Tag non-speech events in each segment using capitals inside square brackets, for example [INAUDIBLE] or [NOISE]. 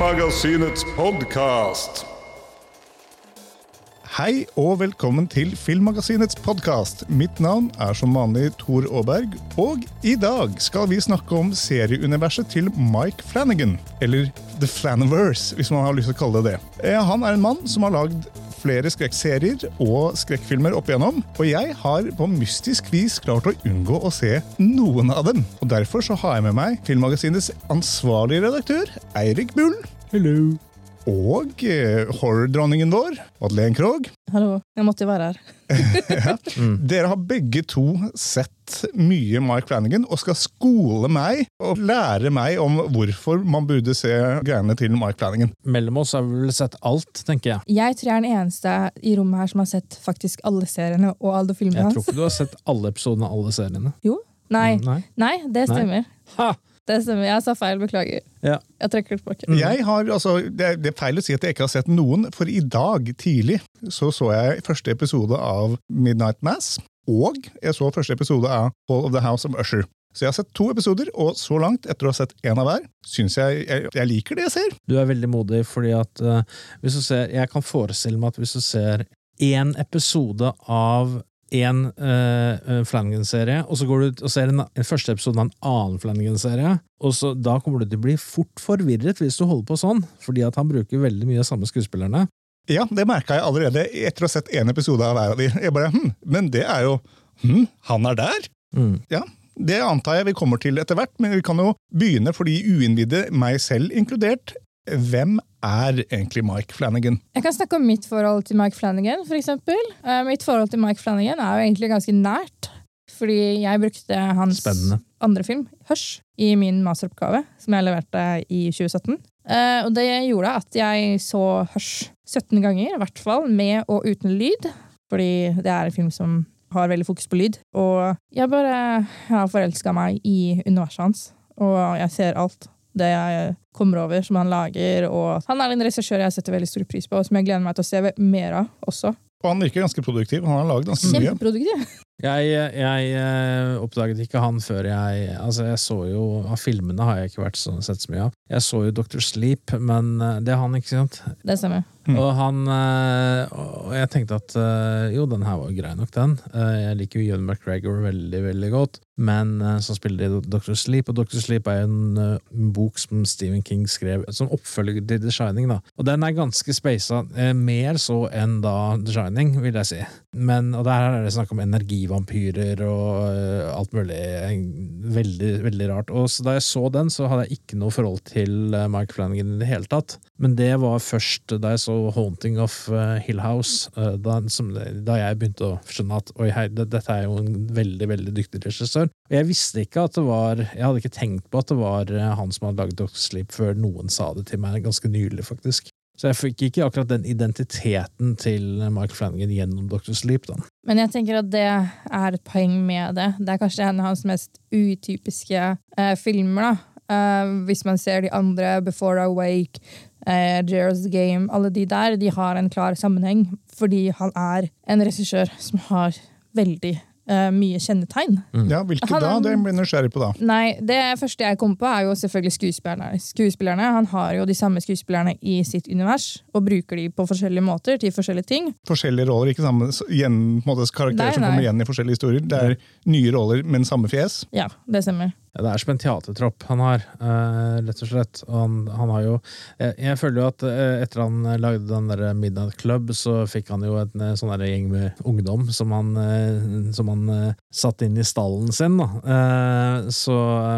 Filmmagasinets podkast. Hei og velkommen til Filmmagasinets podkast. Mitt navn er som vanlig Tor Aaberg, og i dag skal vi snakke om serieuniverset til Mike Flanagan. Eller The Flaniverse, hvis man har lyst til å kalle det det. Eh, Han er en mann som har lagd flere skrekkserier og skrekkfilmer opp igjennom, og jeg har på mystisk vis klart å unngå å se noen av dem. Og Derfor så har jeg med meg Filmmagasinets ansvarlige redaktør, Eirik Bull. Hello. Og horror-dronningen vår, Madeleine Krogh. Hallo. Jeg måtte jo være her. [LAUGHS] [LAUGHS] Dere har begge to sett mye Mike Flanagan og skal skole meg og lære meg om hvorfor man burde se greiene til Mike Flanagan. Mellom oss har vi vel sett alt, tenker jeg. Jeg tror jeg er den eneste i rommet her som har sett faktisk alle seriene og alle filmene hans. Jeg tror ikke du har sett alle episodene av alle seriene. Jo? Nei. Mm, Nei. Nei, det stemmer. Ha! Det stemmer. Jeg sa feil. Beklager. Ja. Jeg trekker det tilbake. Jeg har, altså, det, er, det er feil å si at jeg ikke har sett noen, for i dag tidlig så så jeg første episode av Midnight Mass, og jeg så første episode av Hall of the House of Usher. Så jeg har sett to episoder, og så langt, etter å ha sett én av hver, syns jeg, jeg jeg liker det jeg ser. Du er veldig modig, fordi at uh, hvis du ser Jeg kan forestille meg at hvis du ser én episode av en uh, Flanagan-serie, og så går du og ser en, en første episode av en annen Flanagan-serie, og så da kommer du til å bli fort forvirret hvis du holder på sånn, fordi at han bruker veldig mye av samme skuespillerne. Ja, det merka jeg allerede etter å ha sett én episode av hver av de. Jeg bare, hm, Men det er jo hm, Han er der? Mm. Ja, det antar jeg vi kommer til etter hvert, men vi kan jo begynne for de uinnvidde, meg selv inkludert. Hvem er egentlig Mike Flanagan? Jeg kan snakke om mitt forhold til Mike Flanagan. For eksempel. Eh, mitt forhold til Mike Flanagan er jo egentlig ganske nært. Fordi jeg brukte hans Spennende. andre film, Hush, i min masteroppgave, som jeg leverte i 2017. Eh, og det gjorde at jeg så Hush 17 ganger, i hvert fall, med og uten lyd. Fordi det er en film som har veldig fokus på lyd. Og jeg bare har forelska meg i universet hans. Og jeg ser alt det jeg kommer over som han lager. Og han er en regissør jeg setter veldig stor pris på, og som jeg gleder meg til å se mer av også. Og han virker ganske produktiv. Han har laget ganske mye. Kjempeproduktiv. Jeg, jeg eh, oppdaget ikke han før jeg Altså, jeg så jo Av filmene har jeg ikke vært så, sett så mye av. Jeg så jo Dr. Sleep, men eh, det er han, ikke sant? Det stemmer. Mm. Og han eh, Og jeg tenkte at jo, den her var jo grei nok, den. Jeg liker jo Ewan McGregor veldig, veldig godt, men så spiller de Dr. Sleep, og Dr. Sleep er jo en bok som Stephen King skrev som oppfølger til The Shining, da. Og den er ganske speisa, eh, mer så enn da The Shining, vil jeg si. Men, og der er det snakk om energivampyrer og eh, alt mulig. Veldig, veldig rart. Og da jeg så den, så hadde jeg ikke noe forhold til eh, Mike Flanagan i det hele tatt. Men det var først da jeg så Haunting of eh, Hill House, da, da jeg begynte å skjønne at oi, hei, dette er jo en veldig veldig dyktig regissør. Og jeg visste ikke at det var Jeg hadde ikke tenkt på at det var han som hadde laget Dog Sleep, før noen sa det til meg ganske nylig, faktisk. Så jeg fikk ikke akkurat den identiteten til Michael Flanagan gjennom Dr. Sleep. da. Men jeg tenker at det er et poeng med det. Det er kanskje en av hans mest utypiske eh, filmer. da. Eh, hvis man ser de andre, Before I Wake, eh, Gerald's Game, alle de der, de har en klar sammenheng. Fordi han er en regissør som har veldig eh, mye kjennetegn. Ja, Hvilke Han da? Det blir nysgjerrig på da. Nei, det første jeg kom på, er jo selvfølgelig skuespillerne. skuespillerne. Han har jo de samme skuespillerne i sitt univers, og bruker de på forskjellige måter til forskjellige ting. Forskjellige roller, ikke samme igjen, karakterer Nei, som kommer igjen i forskjellige historier. Det er nye roller, men samme fjes. Ja, det stemmer. Ja, det er som en teatertropp han har, uh, rett og slett. Og han, han har jo jeg, jeg føler jo at uh, etter han lagde den der Midnight Club, så fikk han jo en eh, sånn der gjeng med ungdom som han, uh, som han satte inn i stallen sin. Da. Så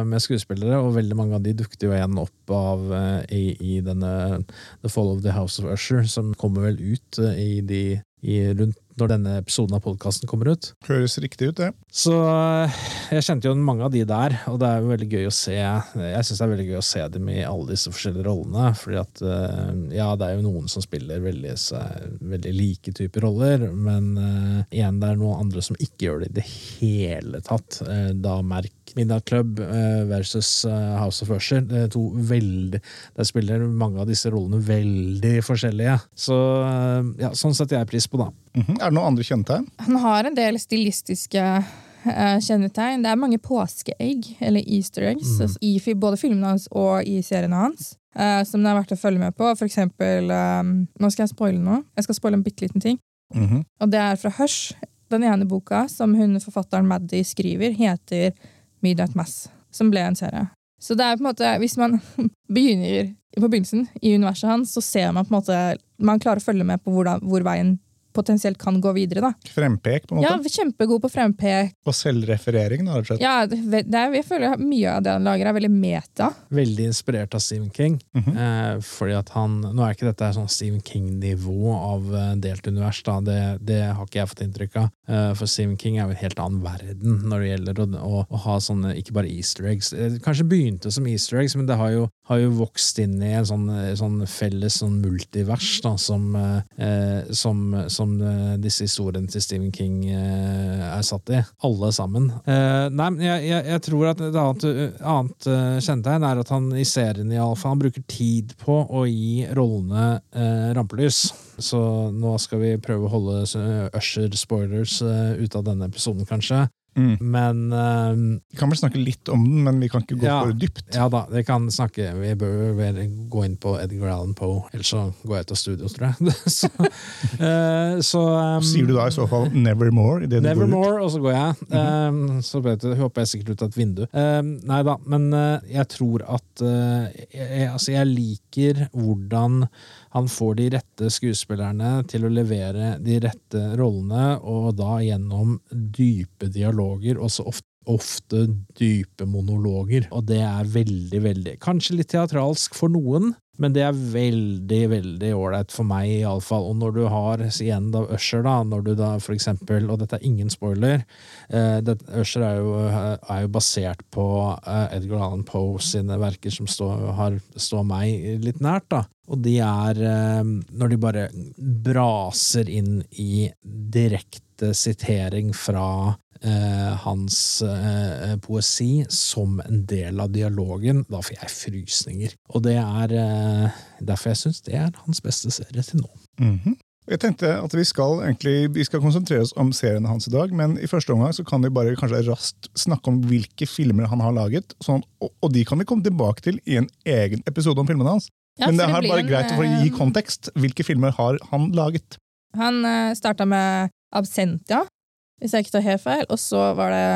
med skuespillere, og veldig mange av de dukket jo igjen opp av i, i denne The Fall of the House of Usher, som kommer vel ut i de i rundt når denne episoden av podkasten kommer ut. Høres riktig ut, det. Så eh, jeg kjente jo mange av de der, og det er jo veldig gøy å se Jeg syns det er veldig gøy å se dem i alle disse forskjellige rollene, fordi at eh, ja, det er jo noen som spiller veldig, veldig like typer roller, men eh, igjen, det er noen andre som ikke gjør det i det hele tatt. Da merk Midnight Club eh, versus eh, House of Usher. Det er to veldig Der spiller mange av disse rollene veldig forskjellige. Så eh, ja, sånn setter jeg pris på, da. Mhm. Er det noen andre kjennetegn? Han har en del stilistiske kjennetegn. Det er mange påskeegg, eller easter eggs, altså, i både filmene hans og i seriene hans. eh, som det er verdt å følge med på. For eksempel Nå skal jeg spoile noe. Jeg skal spoile en bitte liten ting. Mhm. Og det er fra Hush. Den ene boka som hun forfatteren Maddy skriver, heter Midnight Mass, som ble en serie. Så det er på en måte, hvis man [LAUGHS] begynner på begynnelsen i universet hans, så ser man på en måte Man klarer å følge med på hvordan, hvor veien potensielt kan gå videre. da. Frempek, på en måte? Ja, kjempegod på frempek. Og selvreferering, da, rett og slett. Ja, det det er, jeg føler mye av det han lager, er veldig meta. veldig inspirert av Stephen King. Mhm. eh, fordi at han, Nå er ikke dette sånn Stephen King-nivå av eh, delt univers, da. Det, det har ikke jeg fått inntrykk av. Eh, for Stephen King er jo en helt annen verden når det gjelder å, å, å ha sånne, ikke bare easter eggs. Det kanskje begynte som easter eggs, men det har jo, har jo vokst inn i en sånn, sånn felles sånn multivers da, som, eh, eh, som, som eh, disse historiene til Stephen King eh, er satt i. Alle sammen. Eh, nei, men jeg, jeg, jeg tror at et annet, annet eh, kjennetegn er at han i serien i alle fall, han bruker tid på å gi rollene eh, rampelys. Så nå skal vi prøve å holde eh, Usher-spoilers eh, ut av denne episoden, kanskje. Mm. Men eh, Vi kan vel snakke litt om den, men vi kan ikke gå Ja. for dypt. ja da, vi kan snakke Vi bør vel gå inn på Edgar Allan Poe, ellers så går jeg ut av studio, tror jeg. [LAUGHS] så, uh, så um, Sier du da i så fall 'nevermore'? Nevermore, og så går jeg. Um, så håper jeg sikkert ut av et vindu. Um, nei da, men uh, jeg tror at uh, jeg, altså jeg liker hvordan han får de rette skuespillerne til å levere de rette rollene, og da gjennom dype dialoger, og så ofte Ofte dype monologer, og det er veldig, veldig Kanskje litt teatralsk for noen, men det er veldig, veldig ålreit for meg, iallfall. Og når du har igjen da Usher, da, når du da for eksempel Og dette er ingen spoiler. Eh, det, Usher er jo, er jo basert på eh, Edgar Allan Poe sine verker som står, har, står meg litt nært, da. Og de er eh, Når de bare braser inn i direkte sitering fra eh, hans eh, poesi som en del av dialogen, da får jeg frysninger. Og det er eh, derfor jeg syns det er hans beste serie til nå. Mhm. Jeg tenkte at Vi skal egentlig, vi skal konsentrere oss om seriene hans i dag, men i første omgang så kan vi bare kanskje raskt snakke om hvilke filmer han har laget. Sånn, og, og de kan vi komme tilbake til i en egen episode om filmene hans. Ja, men det det er bare en, greit å gi eh, kontekst. Hvilke filmer har han laget? Han uh, starta med Absentia, hvis jeg ikke tar helt feil, og så var det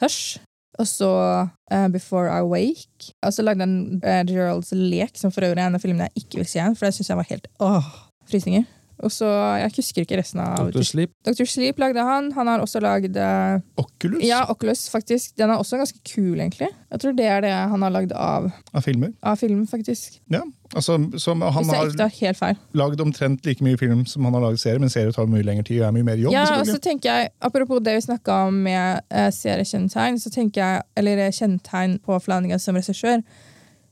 Hush. Og så uh, Before I Wake. Og så lagde han uh, Geralds lek, som for øvrig er en av filmene jeg ikke vil se igjen, for det syns jeg var helt åh, frysninger. Og så, Jeg husker ikke resten av Dr. Sleep. Dr. Sleep lagde han. Han har også lagd eh, Oculus Ja, Oculus, faktisk. Den er også ganske kul, egentlig. Jeg tror det er det han har lagd av, av filmer. av film, faktisk. Ja, altså, som Han har lagd omtrent like mye film som han har laget serie, men serie tar mye lengre tid og er mye mer jobb. Ja, og så tenker jeg, Apropos det vi snakka om med eh, seriekjennetegn, så tenker jeg, eller kjennetegn på Flanagan som regissør,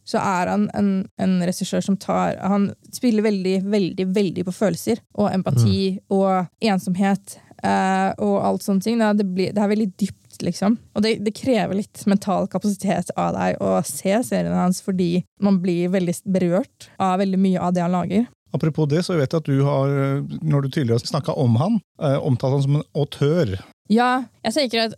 så er han en, en regissør som tar Han spiller veldig, veldig, veldig på følelser og empati og ensomhet eh, og alt sånne ting. Da. Det, blir, det er veldig dypt, liksom. Og det, det krever litt mental kapasitet av deg å se seriene hans, fordi man blir veldig berørt av veldig mye av det han lager. Apropos det, så vet jeg at du har, når du tidligere har snakka om han, eh, omtalt han som en autør. Ja, jeg tenker at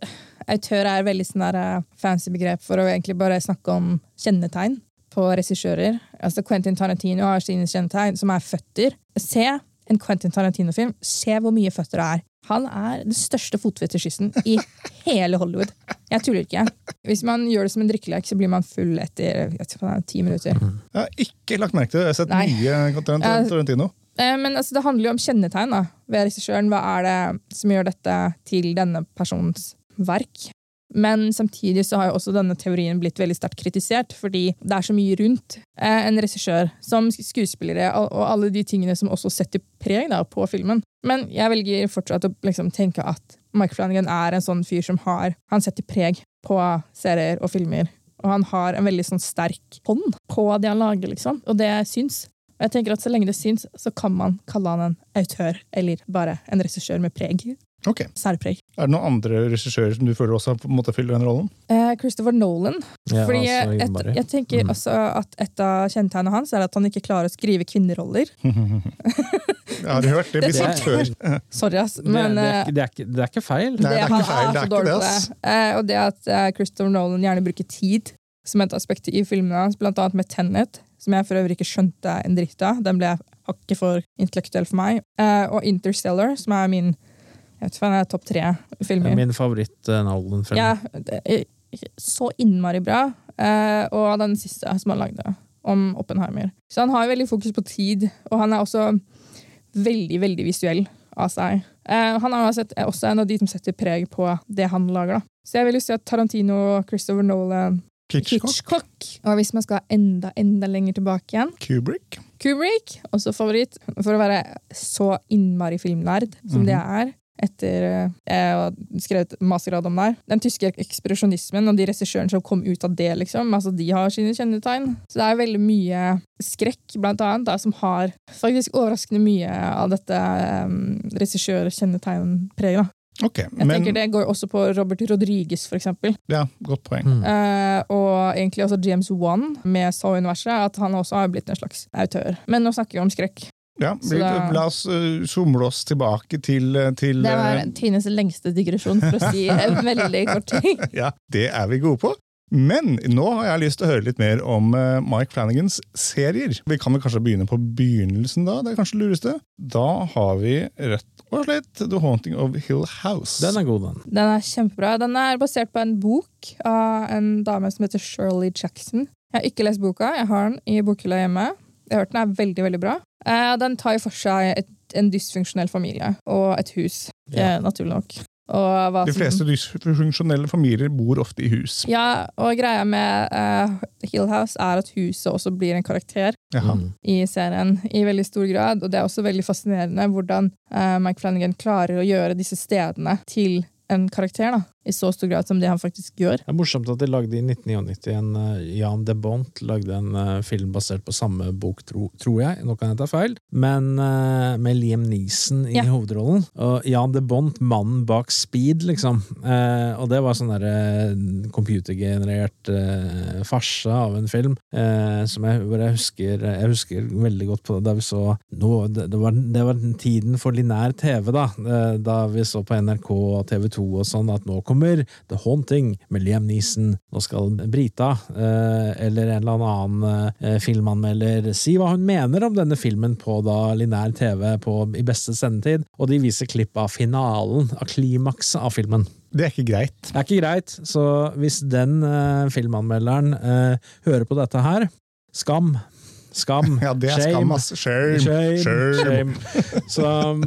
autør er et veldig sånn eh, fancy begrep for å egentlig bare snakke om kjennetegn på regissører. Altså Quentin Tarantino har sine kjennetegn, som er føtter. Se en Quentin Tarantino-film, se hvor mye føtter det er. Han er den største fotfetisjisten i [LAUGHS] hele Hollywood. Jeg tuller ikke. Hvis man gjør det som en drikkelek, så blir man full etter ti minutter. Jeg har ikke lagt merke til det. Jeg har sett Nei. mye Tarant- Tarantino. Eh, Men altså, det handler jo om kjennetegn da, ved regissøren. Hva er det som gjør dette til denne personens verk? Men samtidig så har jo også denne teorien blitt veldig sterkt kritisert, fordi det er så mye rundt eh, en regissør, som skuespillere og og alle de tingene som også setter preg da, på filmen. Men jeg velger fortsatt å liksom, tenke at Mike Flanagan er en sånn fyr som har Han setter preg på serier og filmer. Og han har en veldig sånn sterk hånd på det han lager, liksom. Og det syns. Og jeg tenker at Så lenge det syns, så kan man kalle han en autør, eller bare en regissør med preg. Okay. Særpreg. Er det noen andre regissører som du føler også på en måte fyller den rollen? Eh, Christopher Nolan. Ja, Fordi altså, et, jeg tenker Mm. også at et av kjennetegnene hans er at han ikke klarer å skrive kvinneroller. [LAUGHS] Jeg har hørt det Det- sagt før. [LAUGHS] Sorry, ass. Det, Men det, er eh, det, er ikke, det er ikke feil. Nei, det er ikke feil, det er ikke det, ass. Eh, og det at eh, Christopher Nolan gjerne bruker tid som et aspekt i filmene hans, blant annet med Tenet, som jeg for øvrig ikke skjønte en dritt av. Den ble hakket for intellektuell for meg. Eh, og Interstellar, som er min jeg vet ikke, hva, det er topp tre filmer. Min favoritt-Nolan-film. Ja, det er så innmari bra. Eh, og den siste som han lagde, om Oppenheimer. Så han har veldig fokus på tid, og han er også veldig, veldig visuell av seg. Eh, han er også, en av de som setter preg på det han lager. Da. Så jeg vil jo si at Tarantino, Christopher Nolan, Hitchcock, Hitchcock Og hvis man skal enda, enda lenger tilbake igjen, Kubrick. Kubrick, også favoritt. For å være så innmari filmnerd som det jeg er, etter eh, jeg har skrevet mastergrad om det her. Den tyske ekspresjonismen og de regissørene som kom ut av det, liksom, altså de har sine kjennetegn. Så det er veldig mye skrekk, blant annet, da, som har faktisk overraskende mye av dette um, regissørkjennetegnpreget. Okay, Jeg men tenker Det går også på Robert Rodriguez, for eksempel. ja, godt poeng. Mm. Eh, og egentlig også James Wan med Saw-universet, at han også har blitt en slags autør. Men nå snakker vi om skrekk. Ja, vi, da- La oss uh, somle oss tilbake til, uh, til Det var uh, Tines lengste digresjon, for å si en [LAUGHS] veldig kort ting. Ja, det er vi gode på. Men nå har jeg lyst til å høre litt mer om uh, Mike Flanagans serier. Vi kan vel kanskje begynne på begynnelsen, da? Det er kanskje det lureste. Da har vi rett og slett The Haunting of Hill House. Den er god, den. Den er kjempebra. Den er basert på en bok av en dame som heter Shirley Jackson. Jeg har ikke lest boka, jeg har den i bokhylla hjemme. Jeg har hørt den er veldig veldig bra. Eh, Den tar jo for seg et, en dysfunksjonell familie og et hus, Ja. eh, naturlig nok. Og hva De som- fleste dysfunksjonelle familier bor ofte i hus. Ja, og greia med uh, Hill House er at huset også blir en karakter Jaha. Mm. i serien i veldig stor grad. Og det er også veldig fascinerende hvordan uh, Mike Flanagan klarer å gjøre disse stedene til en karakter, da, i så stor grad som det han faktisk gjør. Det er morsomt at de lagde i 1999 en eh, Jan de Bont lagde en eh, film basert på samme bok, tro, tror jeg. Nå kan jeg ta feil. Men eh, med Liam Neeson i Ja. hovedrollen. Og Jan de Bont, mannen bak Speed, liksom. Og det var sånn derre computergenerert farse av en film som jeg, hvor jeg husker Jeg husker veldig godt på det da vi så det, var, det var tiden for linær TV, da. Da vi så på NRK og TV 2 og sånn at nå kommer The Haunting med Liam Neeson. Nå skal Brita, eh, eller en eller annen eh, filmanmelder, si hva hun mener om denne filmen på da linær TV på, i beste sendetid, og de viser klipp av finalen, av klimakset av filmen. Det er ikke greit. Det er ikke greit, så hvis den eh, filmanmelderen eh, hører på dette her, skam. Skam. [LAUGHS] Ja, det er Shame. skam, ass. Shame. Shame. Shame. Shame. Så um,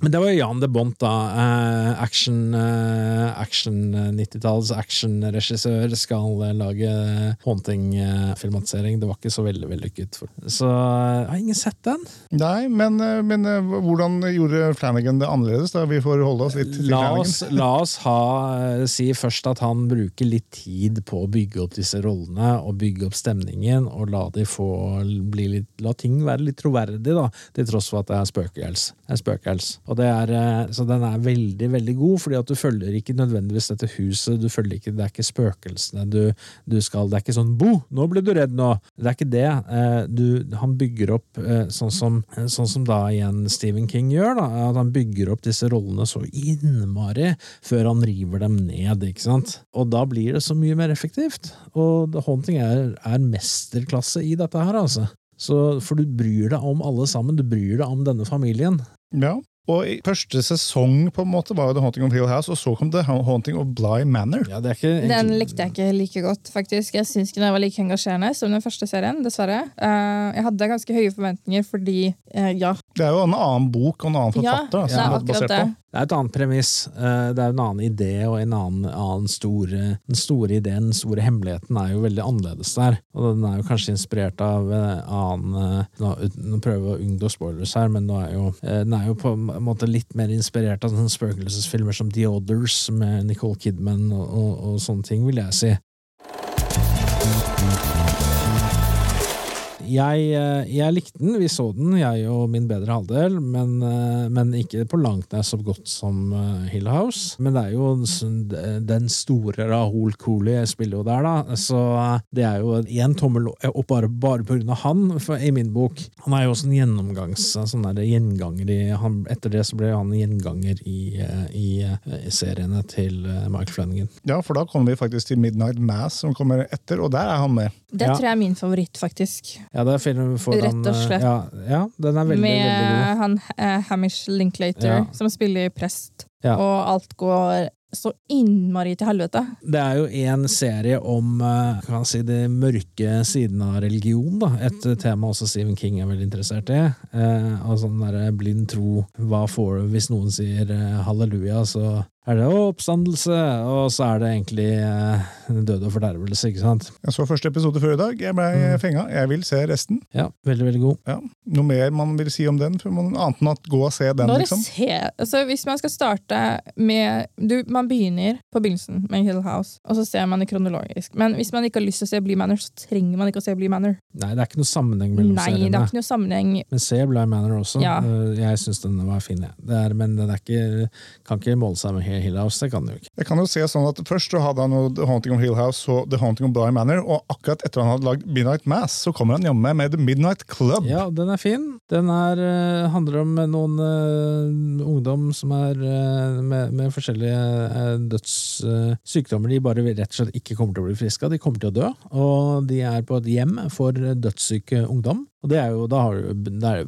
Men det var jo Jan de Bont, da. Eh, action, eh, action eh, 90-tallets actionregissør skal eh, lage Haunting-filmatisering. det var ikke så veldig vellykket. Så jeg har ingen sett den? Nei, men, men hvordan gjorde Flanagan det annerledes? da? Vi får holde oss litt til La Flanagan. la oss ha, eh, si først at han bruker litt tid på å bygge opp disse rollene, og bygge opp stemningen, og la, få bli litt, la ting være litt troverdig, da, til tross for at det er spøkels. Det er spøkels. Og er, eh, så den er veldig, veldig god, fordi at du følger ikke nødvendigvis dette huset, du følger ikke, det er ikke spøkelsene du, du skal, det er ikke sånn bo, nå ble du redd nå. Det er ikke det. Eh, Du, han bygger opp eh, sånn som, sånn som da igjen Stephen King gjør, da, at han bygger opp disse rollene så innmari før han river dem ned, ikke sant? Og da blir det så mye mer effektivt. Og The Haunting er, er mesterklasse i dette her, altså. Så, for du bryr deg om alle sammen, du bryr deg om denne familien. Ja. Og i første sesong på en måte var jo The Haunting of Hill House, og så kom The Haunting of Bly Manor. Ja, det er ikke Den likte jeg ikke like godt, faktisk. Jeg syns ikke den var like engasjerende som den første serien, dessverre. Eh, jeg hadde ganske høye forventninger fordi eh, ja, Det er jo en annen bok og en annen forfatter. Ja, er er akkurat basert det. Det er et annet premiss. Eh, Det er en annen idé, og en annen, annen store, den store ideen, den store hemmeligheten, er jo veldig annerledes der. Og den er jo kanskje inspirert av en annen eh, Nå, nå prøver jeg å unngå spoilers her, men nå er jo, eh, den er jo på en måte litt mer inspirert av sånne spøkelsesfilmer som The Others med Nicole Kidman og, og, og sånne ting, vil jeg si. Jeg, eh, jeg likte den, vi så den, jeg og min bedre halvdel, men, eh, men ikke på langt nær så godt som eh, Hill House. Men det er jo sånn- den store Rahul Cooley spiller jo der, da, så det er jo én tommel opp bare, bare på grunn av han, for, i min bok. Han er jo også en gjennomgangs, sånn der gjenganger i han, Etter det så ble han gjenganger i, i, i, seriene til Mark Flanagan. Ja, for da kommer vi faktisk til Midnight Mass, som kommer etter, og der er han med. Det Ja. tror jeg er min favoritt, faktisk. Ja, det er film for Rett og eh, slett. Ja, ja, den er veldig, Med veldig god. han eh, Hamish Linklater, Ja. som spiller prest. Ja. Og alt går så innmari til helvete. Det er jo en serie om eh, kan si, de mørke sidene av religion. Da. Et eh, tema også Stephen King er veldig interessert i. Eh, og sånn der blind tro. Hva får du hvis noen sier eh, halleluja, så er det oppstandelse, og så er det egentlig eh, død og fordervelse, ikke sant? Jeg så første episode før i dag. Jeg ble Mm. fenga. Jeg vil se resten. Ja, veldig, veldig god. Ja. Noe mer man vil si om den, for man, annet enn at gå og se den, Bare liksom? se, altså Hvis man skal starte med du, Man begynner på begynnelsen med Hill House, og så ser man det kronologisk. Men hvis man ikke har lyst til å se Blee Manor, så trenger man ikke å se Blee Manor. Nei, det er ikke noe sammenheng mellom Nei, det er ikke noe sammenheng. Men se Blee Manor også. Ja. Eh, Jeg syns den var fin, jeg. Det er, men den er ikke, kan ikke måle seg med Hill House, det kan du ikke. Jeg kan jo se sånn at Først så hadde han jo The Haunting of Hill House og The Haunting of Bly Manor, og akkurat etter han hadde lagd Midnight Mass, så kommer han jammen med The Midnight Club. Ja, den er fin. Den er, eh, handler om noen uh, ungdom som er uh, med, med forskjellige uh, dødssykdommer de bare rett og slett ikke kommer til å bli friske av. De kommer til å dø, og de er på et hjem for dødssyke ungdom. Og det er jo, da har du, der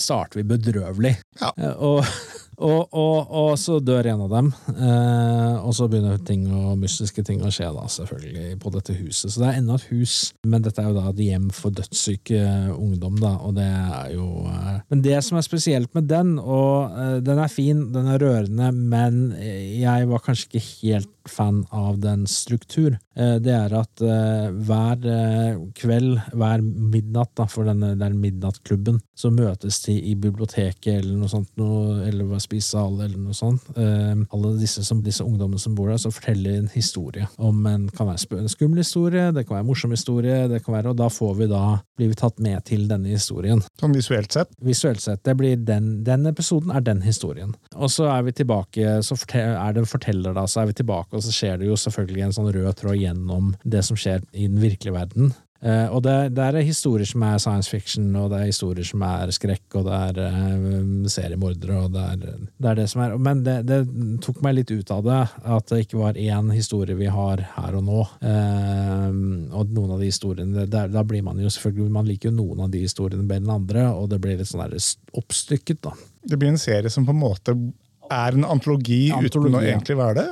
starter vi bedrøvelig. Ja. Eh, og, [LAUGHS] og, og, og så dør en av dem, eh, og så begynner ting og mystiske ting å skje, da, selvfølgelig, på dette huset. Så det er enda et hus, men dette er jo da et hjem for dødssyke ungdom, da, og det er jo eh, Men det som er spesielt med den, og eh, den er fin, den er rørende, men jeg var kanskje ikke helt fan av den struktur. Eh, Det er at eh, hver eh, kveld, hver midnatt, da, for denne der midnattklubben, så møtes de i biblioteket eller noe sånt, noe, eller ved spisesal eller noe sånt. Alle disse, som, disse ungdommene som bor der, så forteller en historie om en, kan være en skummel historie, det kan være en morsom historie, det kan være, og da får vi da, blir vi tatt med til denne historien. Sånn visuelt sett. Visuelt sett, det blir den, den episoden er den historien. Og så er vi tilbake, så er det en forteller da, så er vi tilbake, og så skjer det jo selvfølgelig en sånn rød tråd gjennom det som skjer i den virkelige verden. Uh, og det, det er historier som er science fiction, og det er historier som er skrekk, og det er uh, seriemordere, og det er, det er det som er Men det, det tok meg litt ut av det, at det ikke var én historie vi har her og nå. Uh, og noen av de historiene der, Da blir man jo selvfølgelig Man liker jo noen av de historiene bedre enn andre, og det blir litt sånn der oppstykket, da. Det blir en serie som på en måte er en antologi, uten Antologi, å egentlig være det?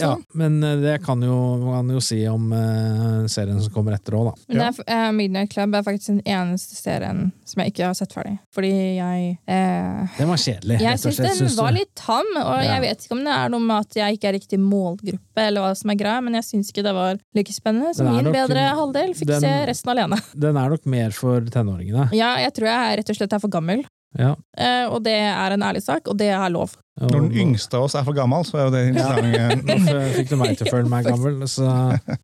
Ja, men eh, det kan jo, man jo si om uh, serien som kommer etter òg, da. Men Ja. det er, uh, Midnight Club er faktisk den eneste serien som jeg ikke har sett ferdig. Fordi jeg uh, Den var kjedelig. Jeg syns den synes var litt tam, og Ja. jeg vet ikke om det er noe med at jeg ikke er riktig målgruppe, eller hva som er greia, men jeg syns ikke det var like spennende som er min nok- bedre halvdel fikk den- se resten alene. Den er nok mer for tenåringene. Ja, jeg tror jeg er rett og slett er for gammel, Ja. eh, og det er en ærlig sak, og det er lov. Når den yngste av oss er for gammel, så er jo det interessant. [LAUGHS] Fikk du meg til å føle meg gammel. Så.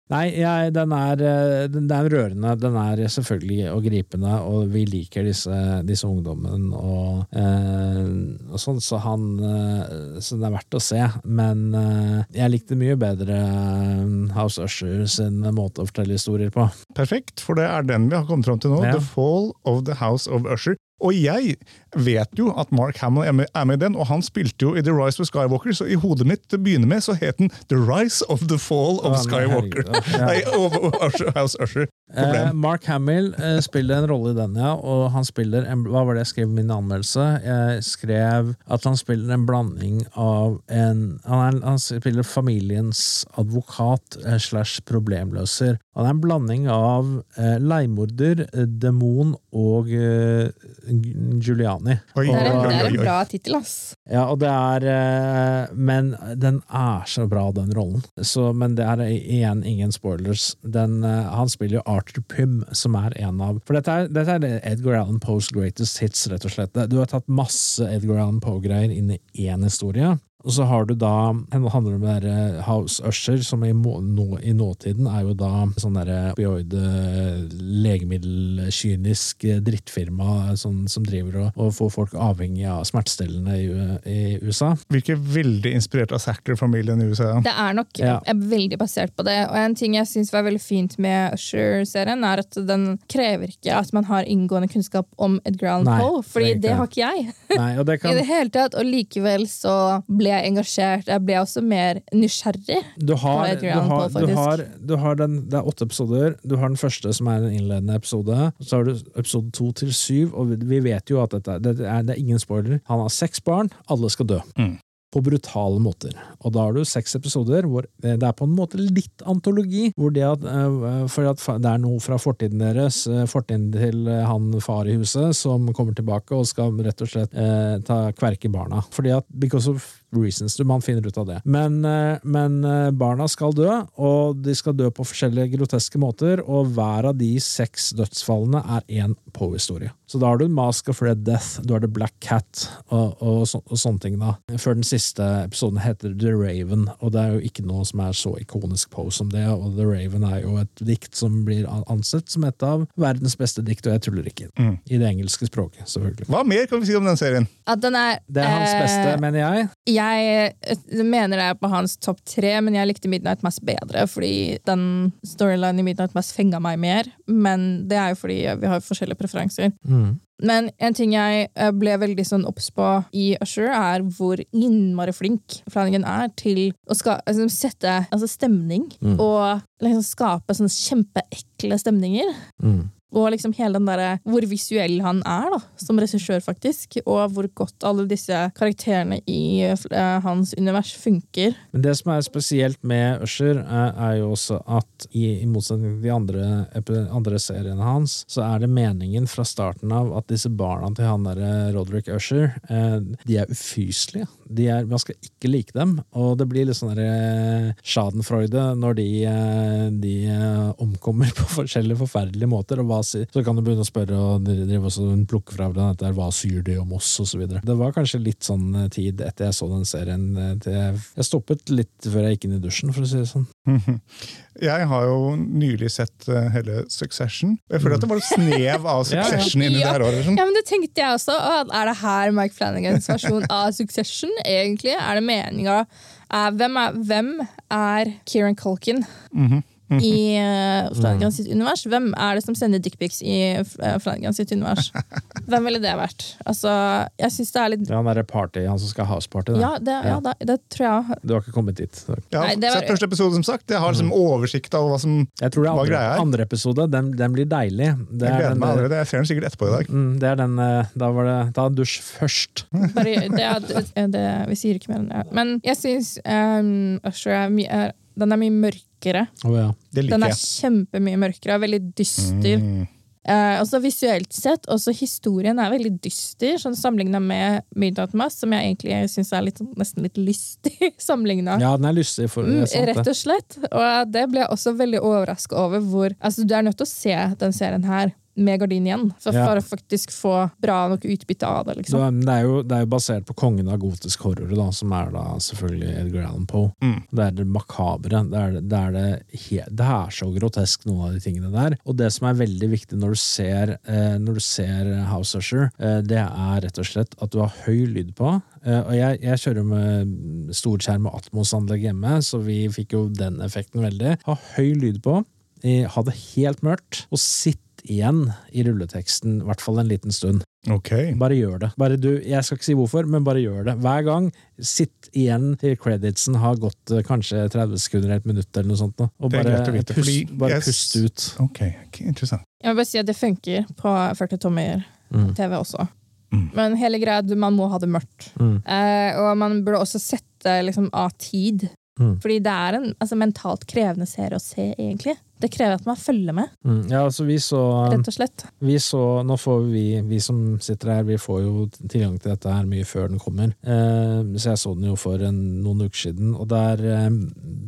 Nei, jeg, den, er, eh, den, den er rørende. Den er selvfølgelig og gripende, og vi liker disse, disse ungdommene og, eh, og sånn, så han eh, Så det er verdt å se. Men eh, jeg likte mye bedre eh, House Usher sin måte å fortelle historier på. Perfekt, for det er den vi har kommet fram til nå. Ja. The Fall of the House of Usher. Og jeg vet jo at Mark Hamill er med, er med i den, og han spilte jo i The Rise of Skywalker, så i hodet mitt til å begynne med så het den The Rise of the Fall of ja, Skywalker. Nei, of, of Usher, House Usher. Eh, Mark Hamill eh, spiller en rolle i den, ja. Og han spiller en, Hva var det jeg skrev i min anmeldelse? Jeg skrev at han spiller en blanding av en Han, er, han spiller familiens advokat eh, slash problemløser. Han er en blanding av eh, leiemorder, eh, demon og eh, Giuliani. Oi, Det er en, det er en bra tittel, ass. Ja, og det er eh, Men den er så bra, den rollen. Så, men det er igjen ingen spoilers. Den, eh, han spiller jo Arthur Pym, som er en av For dette er, dette er Edgar Allan Poes greatest hits, rett og slett. Du har tatt masse Edgar Allan Poe-greier inn i én historie. Og så har du da Det handler om det der House Usher, som i, nå, i nåtiden er jo da sånn derre opioide, legemiddelkynisk drittfirma sånn, som driver og, og får folk avhengig av smertestillende i, i USA. Virker veldig inspirert av Sacker-familien i USA. Det er nok Ja. er veldig basert på det. Og en ting jeg syns var veldig fint med Usher-serien, er at den krever ikke at man har inngående kunnskap om Edgar Allan Poe, fordi det det har ikke jeg. Nei, og det [LAUGHS] I det hele tatt, Og likevel så ble jeg engasjert. Jeg ble også mer nysgjerrig. Du har, du har, Poe, du har, du har den, det er åtte episoder. Du har den første, som er en innledende episode. Så har du episode to til syv, og vi- vet jo at dette, det, er, det er ingen spoiler. Han har seks barn, alle skal dø. Mm. På brutale måter. Og da har du seks episoder hvor eh, det er på en måte litt antologi. Hvor det, at, eh, for at det er noe fra fortiden deres, eh, fortiden til han far i huset, som kommer tilbake og skal rett og slett eh, ta kverke barna. Fordi at because of reasons, man finner ut av det. Men, eh, men eh, barna skal dø, og de skal dø på forskjellige groteske måter, og hver av de seks dødsfallene er én Poe-historie. Så da har du Mask of Red Death, du har The Black Cat og, og, så, og sånne ting. da. Før den siste episoden heter The Raven, og det er jo ikke noe som er så ikonisk Poe som det, og The Raven er jo et dikt som blir ansett som et av verdens beste dikt, og jeg tuller ikke. Mm. I det engelske språket, selvfølgelig. Hva mer kan vi si om den serien? At den er Det er hans eh, beste, mener jeg. Jeg eh, mener det er på hans topp tre, men jeg likte Midnight Mass bedre, fordi den storylinen i Midnight Mass fenga meg mer. Men det er jo fordi vi har forskjellige preferanser. Mm. Men en ting jeg eh, ble veldig sånn obs på i Usher, er hvor innmari flink Flanagan er til å ska altså, sette altså, stemning. Mm. Og liksom skape sånne kjempeekle stemninger. Mm. Og liksom hele den der, hvor visuell han er da, som regissør, faktisk. Og hvor godt alle disse karakterene i eh, hans univers funker. Men det som er spesielt med Usher, er, er jo også at i, i motsetning til de andre, andre seriene hans, så er det meningen fra starten av at disse barna til han derre Roderick Usher, eh, de er ufyselige. De er, man skal ikke like dem, og det blir litt sånn derre schadenfreude når de, eh, de eh, omkommer [LAUGHS] på forskjellige forferdelige måter, og hva så kan du begynne å spørre og drive også plukke fra hverandre dette hva syr du om oss, osv. Det var kanskje litt sånn eh, tid etter jeg så den serien, eh, til jeg, jeg stoppet litt før jeg gikk inn i dusjen, for å si det sånn. [LAUGHS] Jeg har jo nylig sett eh, hele Succession. Jeg føler at det var et snev av [LAUGHS] Ja, ja. Succession inni Ja. det her året. Sånn. Ja, men det tenkte jeg også. Er det her Mike Flanagans versjon av Succession? egentlig? Er det meninga eh, hvem, er, hvem er Kieran Culkin Mhm. I uh, Flanagan sitt univers? Hvem er det som sender dickpics i uh, Flanagan sitt univers? [LAUGHS] Hvem ville det vært? Altså, jeg synes det er litt Det er han derre party, han som skal ha houseparty. Ja, det, ja, det, det tror jeg. Du har ikke kommet dit. Har Nei, var- sett første episode, som sagt. Jeg har liksom oversikt over hva som Jeg tror det er andre, greia er? andre episode, den, den blir deilig. Det Jeg er gleder den, meg allerede. Jeg ser den sikkert etterpå i dag. Mm, det er den eh, Da var det Ta en dusj først. Bare, det, er- det, det, vi sier ikke mer enn det. Men jeg syns um, Usher er mye den er mye mørkere. Oh, ja. Det Den er kjempemye mørkere og veldig dyster. Mm. Eh, også visuelt sett, også historien er veldig dyster, sånn sammenligna med Midnight Mass, som jeg egentlig syns er litt, nesten litt lystig [LAUGHS] sammenligna. ja, den er lystig. For, det Mm, er sant, rett og slett. Og det ble jeg også veldig overraska over. Hvor, altså, du er nødt til å se den serien her med gardin igjen, for, Ja. å faktisk få bra nok utbytte av det. Liksom. det, er jo, det er jo basert på kongen av gotisk horror, da, som er da selvfølgelig Edgar Allan Poe. Mm. Det er det makabre. Det er, det, er det, det er så grotesk, noen av de tingene der. Og det som er veldig viktig når du ser, eh, når du ser House Usher, eh, det er rett og slett at du har høy lyd på. Uh, og jeg, jeg kjører med storskjerm og Atmos-anlegg hjemme, så vi fikk jo den effekten veldig. Ha høy lyd på. Ha det helt mørkt, og sitt igjen i rulleteksten, i hvert fall en liten stund. Okay. Bare gjør det. Bare du, jeg skal ikke si hvorfor, men bare gjør det. Hver gang. Sitt igjen til creditsen har gått eh, kanskje 30 sekunder, et minutt eller noe sånt. nå. Og bare, vite, pust, bare yes. pust ut. Ok, ok, interessant. Jeg vil bare si at det funker på 40 tommer Mm. TV også. Mm. Men hele greia er at man må ha det mørkt. Mm. Eh, og man burde også sette liksom, av tid. Mm. Fordi det er en altså, mentalt krevende serie å se, egentlig. Det krever at man følger med, Mm. Ja, altså vi så, rett og slett. vi så Nå får vi, vi som sitter her, vi får jo tilgang til dette her mye før den kommer. Eh, så jeg så den jo for en, noen uker siden, og der eh,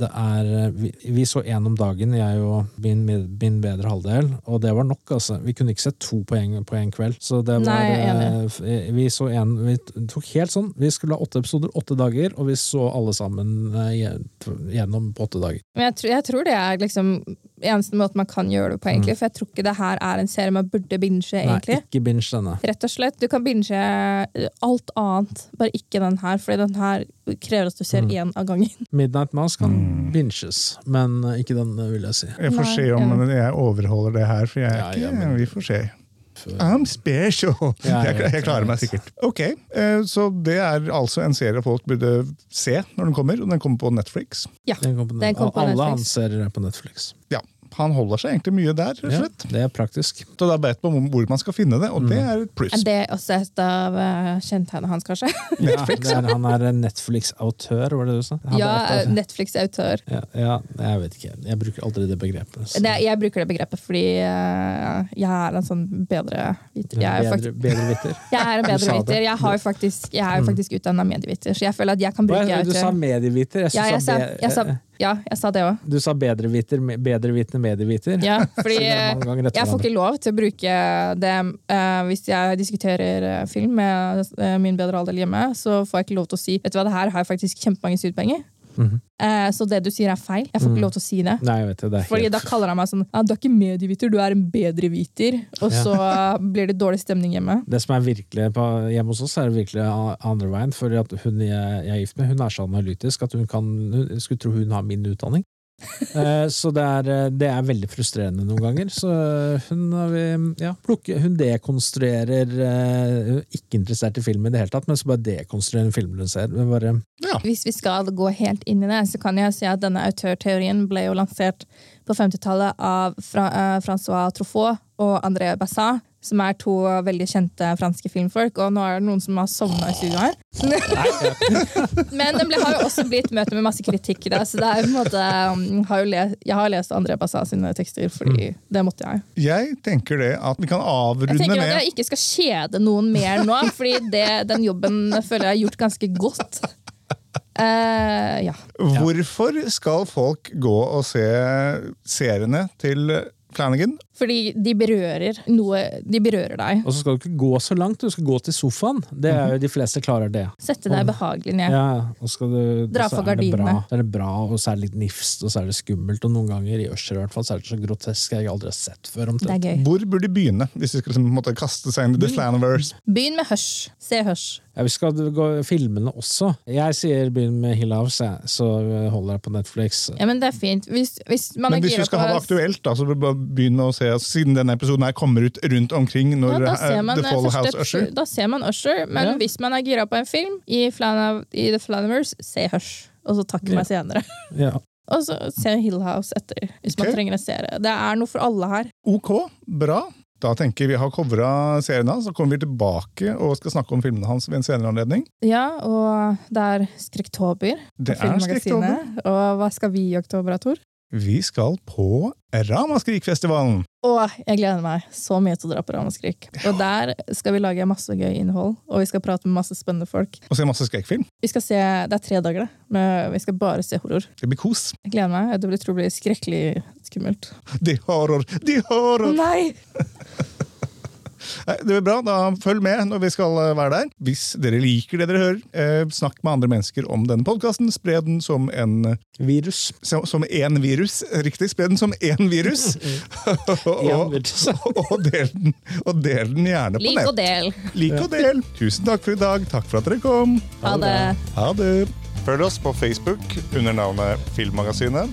det er vi, vi så én om dagen, jeg og min, min bedre halvdel, og det var nok, altså. Vi kunne ikke sett to på en kveld. Så det var Nei, eh, Vi så en Vi tok helt sånn. Vi skulle ha åtte episoder, åtte dager, og vi så alle sammen eh, gjennom på åtte dager. Men jeg, tror- jeg tror det er liksom eneste måten man kan gjøre det på, egentlig. For jeg tror ikke det her er en serie man burde binge, egentlig. Nei, ikke binge denne. Rett og slett. Du kan binge eh, alt annet, bare ikke den her, fordi den her krever at du ser Mm. av gangen. [LAUGHS] Midnight Mass kan Mm. binges, men eh, ikke den, vil jeg si. Jeg får Nei, se om ja. jeg overholder det her, for jeg er Ja, ikke ja, men- Vi får se. I'm special! Jeg, jeg klarer meg sikkert. Ok, eh, Så det er altså en serie folk burde se når den kommer, og den kommer på Netflix. Den kommer på, på alle Netflix. hans serier er på Netflix. Ja, Han holder seg egentlig mye der, rett og Ja, slett. det er praktisk. Så da vet man hvor man skal finne det, og det Mm. er et pluss. Er det også et av eh, kjennetegnene hans, kanskje? [LAUGHS] Netflix, ja, det er, han er Netflix-autør, var det du sa? Han Ja, er Netflix-autør. ja, ja, jeg vet ikke. Jeg bruker aldri det begrepet. Det- Jeg bruker det begrepet fordi eh, jeg er en sånn bedre viter. Jeg er, bedre, faktisk, bedre viter. [LAUGHS] jeg er en bedre viter. Jeg, har faktisk, jeg er jo faktisk utdanna medieviter, så jeg føler at jeg kan bruke autør. du sa medieviter. Jeg, Ja, jeg sa, jeg sa, ja, jeg sa det òg. Du sa bedreviter, bedrevitende medieviter. Ja, [LAUGHS] fordi jeg får ikke lov til å bruke det uh, hvis jeg diskuterer eh, film med eh, min bedre halvdel hjemme. Så får jeg ikke lov til å si Vet du hva, det her har jeg faktisk kjempemange studiepenger. Mhm. Eh, så det du sier er feil. Jeg får Mm. ikke lov til å si det. Nei, det. det Fordi helt- da kaller han meg sånn ja, Du er ikke medieviter, du er en bedreviter. Og Ja. så blir det dårlig stemning hjemme. Det som er virkelig på, hjemme hos oss, er det virkelig andre veien. For at hun jeg, jeg er gift med, hun er så analytisk at hun kan hun, skulle tro hun har min utdanning. [LAUGHS] Eh, så det er, eh, det er veldig frustrerende noen ganger. Så hun, har vi- ja, plukke, hun dekonstruerer eh, Hun er ikke interessert i film i det hele tatt, men så bare dekonstruerer hun filmer hun ser. Men bare, Hvis vi skal gå helt inn i det, så kan jeg si at denne autørteorien ble jo lansert på 50-tallet av Fra uh, Francois Truffaut og André Bassin, som er to veldig kjente franske filmfolk. Og nå er det noen som har sovna i studio her. [LAUGHS] Men den ble, har jo også blitt møte med masse kritikk. Da, så det er på en måte, um, har jo les, jeg har lest André Bassin sine tekster, fordi det måtte jeg. Jeg tenker det at vi kan avrunde Jeg avrunde tenker at jeg ikke skal kjede noen mer nå, fordi det, den jobben føler jeg har gjort ganske godt. Uh, ja. Hvorfor skal folk gå og se seriene til Flanagan? Fordi de berører noe De berører deg. og så skal du ikke gå så langt, du skal gå til sofaen. Det er jo De fleste klarer det. Sette deg behagelig ned. Ja, og skal du, Dra for det gardinene. Så er det bra, og så er det litt nifst, og så er det skummelt. Og noen ganger, i Usher i hvert fall, så er det så grotesk jeg aldri har sett før. Det omtrent. er gøy. Hvor burde de begynne, hvis de skal liksom, måtte kaste seg inn i The Flanaverse? Begynn med Hush. Se Hush. Ja, vi skal gå filmene også. Jeg sier begynn med Hill House, jeg, så holder jeg på Netflix. Ja, men det er fint. Hvis, hvis man Men hvis du skal ha det aktuelt, da, så bør du begynne å se siden denne episoden her kommer ut rundt omkring når ja, da, eh, ser man, The eh, Fall House Usher. da ser man Usher, men Ja. hvis man er gira på en film i, Flana, i The Flanaverse, se Hush. Og så takk Ja. meg senere. [LAUGHS] Ja. Og så se Hill House etter, hvis okay. man trenger en serie. Det er noe for alle her. Ok, bra. Da tenker vi har covra serien hans, så kommer vi tilbake og skal snakke om filmene hans ved en senere anledning. Ja, og det er Skrekktober på. Filmmagasinet. Og hva skal vi i oktober, Tor? Vi skal på Ramaskrikfestivalen. Åh, jeg gleder meg så mye til å dra på Ramaskrik. Og der skal vi lage masse gøy innhold, og vi skal prate med masse spennende folk. Og se masse skrekkfilm. Vi skal se, Det er tre dager, det. Men vi skal bare se horror. Det blir kos. Jeg gleder meg. Jeg tror det blir skrekkelig skummelt. De horror, de horror! Nei! [LAUGHS] Det blir bra, da følg med når vi skal eh, være der. Hvis dere liker det dere hører, eh, snakk med andre mennesker om denne podkasten. Spre den som en Virus. som, som en virus. Riktig, spre den som én virus. og, En virus. [LAUGHS] [LAUGHS] [LAUGHS] og, del den, og del den gjerne på Lik og nett. del. Lik og del. Tusen takk for i dag. Takk for at dere kom. Ha det. Ha det. Følg oss på Facebook under navnet Filmmagasinet,